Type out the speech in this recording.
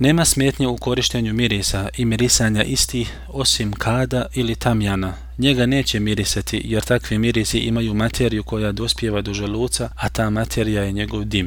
Nema smetnje u korištenju mirisa i mirisanja isti osim kada ili tamjana. Njega neće mirisati jer takvi mirisi imaju materiju koja dospjeva do želuca, a ta materija je njegov dim.